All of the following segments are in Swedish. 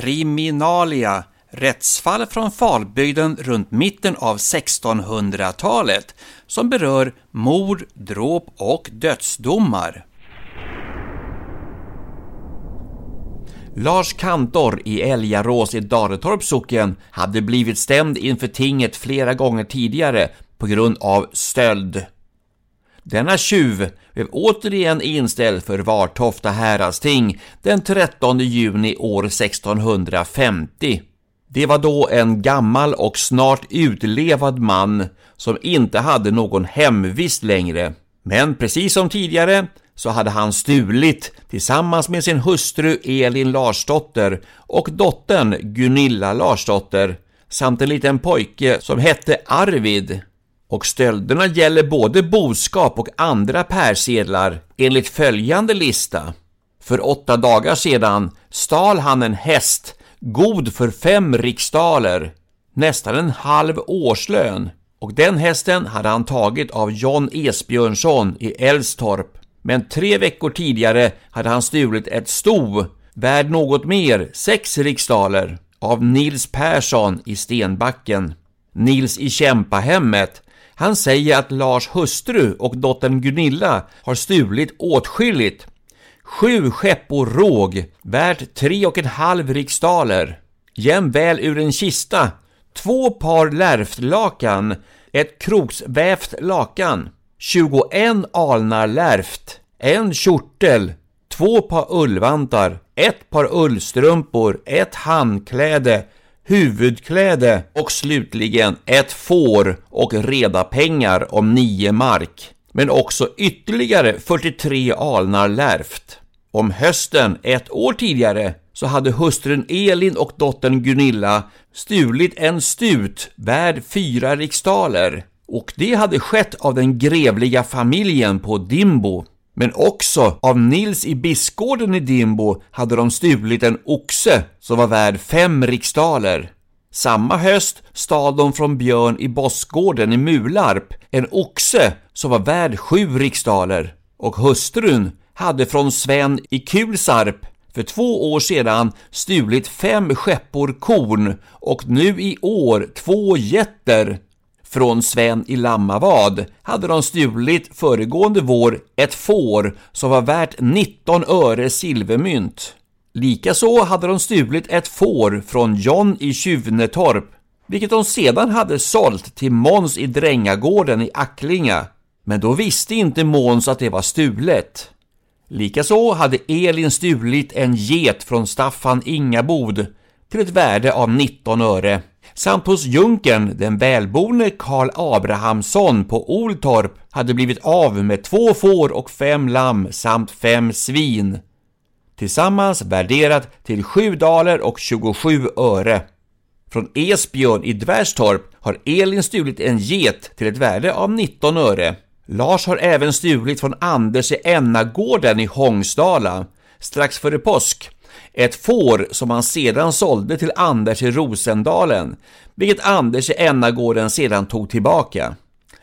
Kriminalia Rättsfall från Falbygden runt mitten av 1600-talet som berör mord, dråp och dödsdomar. Lars Kantor i Älgarås i Daretorps socken hade blivit stämd inför tinget flera gånger tidigare på grund av stöld. Denna tjuv blev återigen inställd för Vartofta häradsting den 13 juni år 1650. Det var då en gammal och snart utlevad man som inte hade någon hemvist längre. Men precis som tidigare så hade han stulit tillsammans med sin hustru Elin Larsdotter och dottern Gunilla Larsdotter samt en liten pojke som hette Arvid. Och stölderna gäller både boskap och andra persedlar enligt följande lista. För åtta dagar sedan stal han en häst god för fem riksdaler, nästan en halv årslön. Och den hästen hade han tagit av John Esbjörnsson i Älvstorp. Men tre veckor tidigare hade han stulit ett sto värd något mer, sex riksdaler, av Nils Persson i Stenbacken. Nils i Kämpahemmet, han säger att Lars hustru och dottern Gunilla har stulit åtskilligt. Sju skeppor råg, värt tre och en halv riksdaler. Jämväl ur en kista, två par lärftlakan, ett kroksvävt lakan, 21 alnar lärft, en kjortel, två par ullvantar, ett par ullstrumpor, ett handkläde, huvudkläde och slutligen ett får och redapengar om 9 mark. Men också ytterligare 43 alnar lärft. Om hösten ett år tidigare så hade hustrun Elin och dottern Gunilla stulit en stut värd fyra riksdaler och det hade skett av den grevliga familjen på Dimbo. Men också av Nils i Biskgården i Dimbo hade de stulit en oxe som var värd fem riksdaler. Samma höst stal de från Björn i Bossgården i Mularp en oxe som var värd sju riksdaler och hustrun hade från Sven i Kulsarp för två år sedan stulit fem skeppor korn och nu i år två getter. Från Sven i Lammavad hade de stulit föregående vår ett får som var värt 19 öre silvermynt. Likaså hade de stulit ett får från John i Tjuvnetorp, vilket de sedan hade sålt till Måns i Drängagården i Acklinga. Men då visste inte Måns att det var stulet. Likaså hade Elin stulit en get från Staffan Ingabod till ett värde av 19 öre samt hos junkern, den välborne Karl Abrahamsson på Oltorp, hade blivit av med två får och fem lamm samt fem svin. Tillsammans värderat till 7 daler och 27 öre. Från Esbjörn i Dvärstorp har Elin stulit en get till ett värde av 19 öre. Lars har även stulit från Anders i Ennagården i Hångsdala strax före påsk ett får som han sedan sålde till Anders i Rosendalen, vilket Anders i Ennagården sedan tog tillbaka.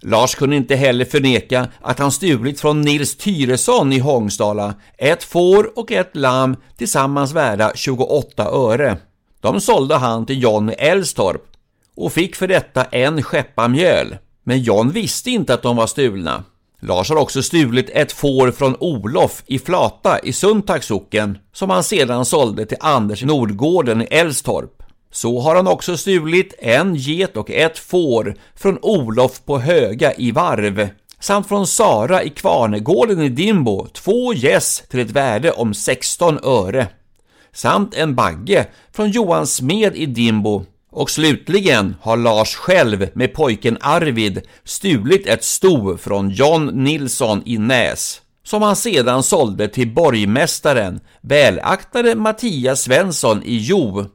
Lars kunde inte heller förneka att han stulit från Nils Tyresson i Hångsdala ett får och ett lamm tillsammans värda 28 öre. De sålde han till John i och fick för detta en skeppa mjöl. Men John visste inte att de var stulna. Lars har också stulit ett får från Olof i Flata i Sundtags socken som han sedan sålde till Anders Nordgården i Älvstorp. Så har han också stulit en get och ett får från Olof på Höga i Varv samt från Sara i Kvarnegården i Dimbo två gäss till ett värde om 16 öre samt en bagge från Johan Smed i Dimbo och slutligen har Lars själv med pojken Arvid stulit ett sto från John Nilsson i Näs. som han sedan sålde till borgmästaren, välaktade Mattias Svensson i Jo.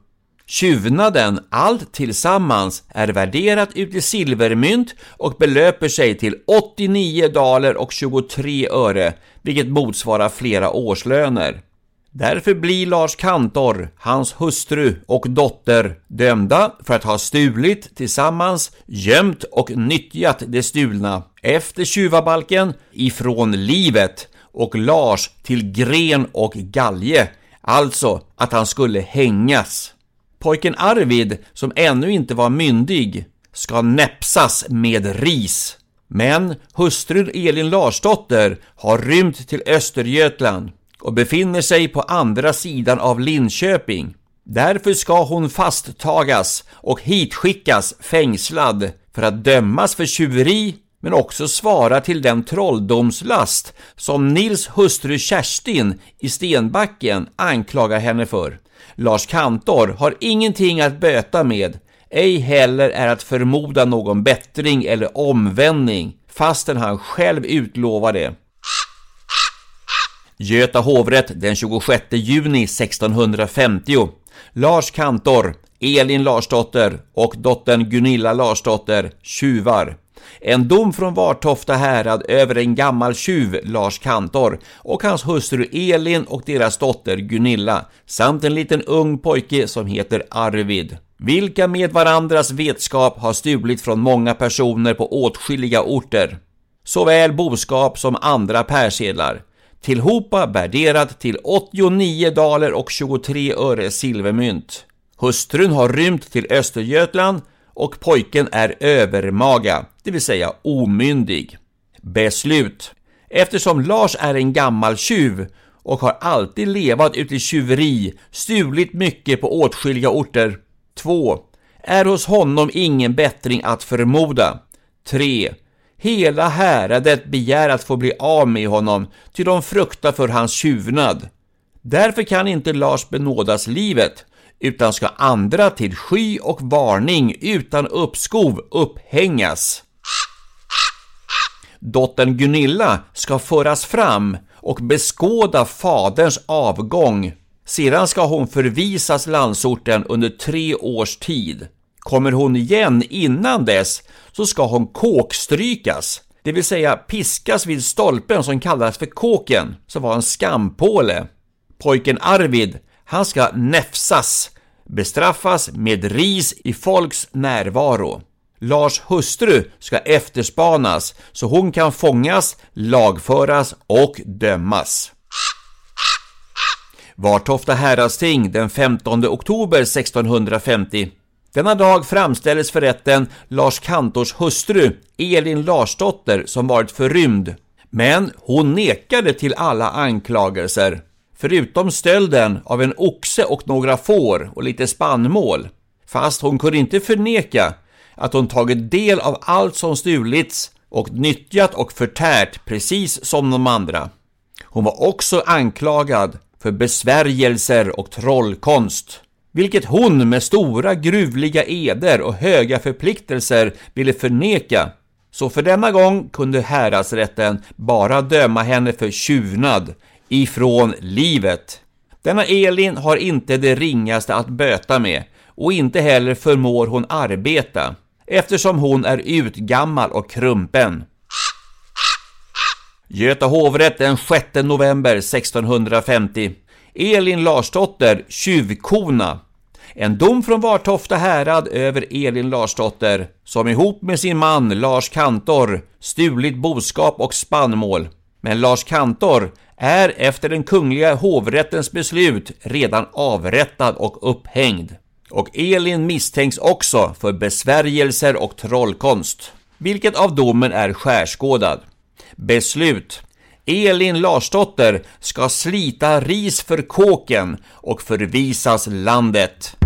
Tjuvnaden, allt tillsammans, är värderat ut i silvermynt och belöper sig till 89 daler och 23 öre, vilket motsvarar flera årslöner. Därför blir Lars Kantor, hans hustru och dotter dömda för att ha stulit tillsammans, gömt och nyttjat det stulna efter tjuvabalken ifrån livet och Lars till gren och galge, alltså att han skulle hängas. Pojken Arvid, som ännu inte var myndig, ska näpsas med ris. Men hustrun Elin Larsdotter har rymt till Östergötland och befinner sig på andra sidan av Linköping. Därför ska hon fasttagas och hitskickas fängslad för att dömas för tjuveri men också svara till den trolldomslast som Nils hustru Kerstin i Stenbacken anklagar henne för. Lars Kantor har ingenting att böta med, ej heller är att förmoda någon bättring eller omvändning, fastän han själv utlovar det. Göta hovrätt den 26 juni 1650. Lars Kantor, Elin Larsdotter och dottern Gunilla Larsdotter tjuvar. En dom från Vartofta härad över en gammal tjuv, Lars Kantor, och hans hustru Elin och deras dotter Gunilla, samt en liten ung pojke som heter Arvid vilka med varandras vetskap har stulit från många personer på åtskilliga orter, såväl boskap som andra persedlar, tillhopa värderat till 89 daler och 23 öre silvermynt. Hustrun har rymt till Östergötland och pojken är övermaga, det vill säga omyndig. Beslut. Eftersom Lars är en gammal tjuv och har alltid levat ute i tjuveri, stulit mycket på åtskilliga orter. 2. Är hos honom ingen bättring att förmoda. 3. Hela häradet begär att få bli av med honom, ty de fruktar för hans tjuvnad. Därför kan inte Lars benådas livet, utan ska andra till sky och varning utan uppskov upphängas. Dottern Gunilla ska föras fram och beskåda faderns avgång. Sedan ska hon förvisas landsorten under tre års tid. Kommer hon igen innan dess så ska hon kåkstrykas, det vill säga piskas vid stolpen som kallas för kåken, som var en skampåle. Pojken Arvid, han ska näfsas, bestraffas med ris i folks närvaro. Lars hustru ska efterspanas så hon kan fångas, lagföras och dömas. Vartofta häradsting den 15 oktober 1650. Denna dag framställdes för rätten Lars Kantors hustru Elin Larsdotter som varit förrymd. Men hon nekade till alla anklagelser, förutom stölden av en oxe och några får och lite spannmål. Fast hon kunde inte förneka att hon tagit del av allt som stulits och nyttjat och förtärt precis som de andra. Hon var också anklagad för besvärjelser och trollkonst, vilket hon med stora gruvliga eder och höga förpliktelser ville förneka. Så för denna gång kunde häradsrätten bara döma henne för tjuvnad ifrån livet. Denna Elin har inte det ringaste att böta med och inte heller förmår hon arbeta eftersom hon är utgammal och krumpen. Göta hovrätt den 6 november 1650. Elin Larsdotter, tjuvkona. En dom från Vartofta härad över Elin Larsdotter, som ihop med sin man Lars Kantor stulit boskap och spannmål. Men Lars Kantor är efter den kungliga hovrättens beslut redan avrättad och upphängd. Och Elin misstänks också för besvärjelser och trollkonst, vilket av domen är skärskådad. Beslut. Elin Larsdotter ska slita ris för kåken och förvisas landet.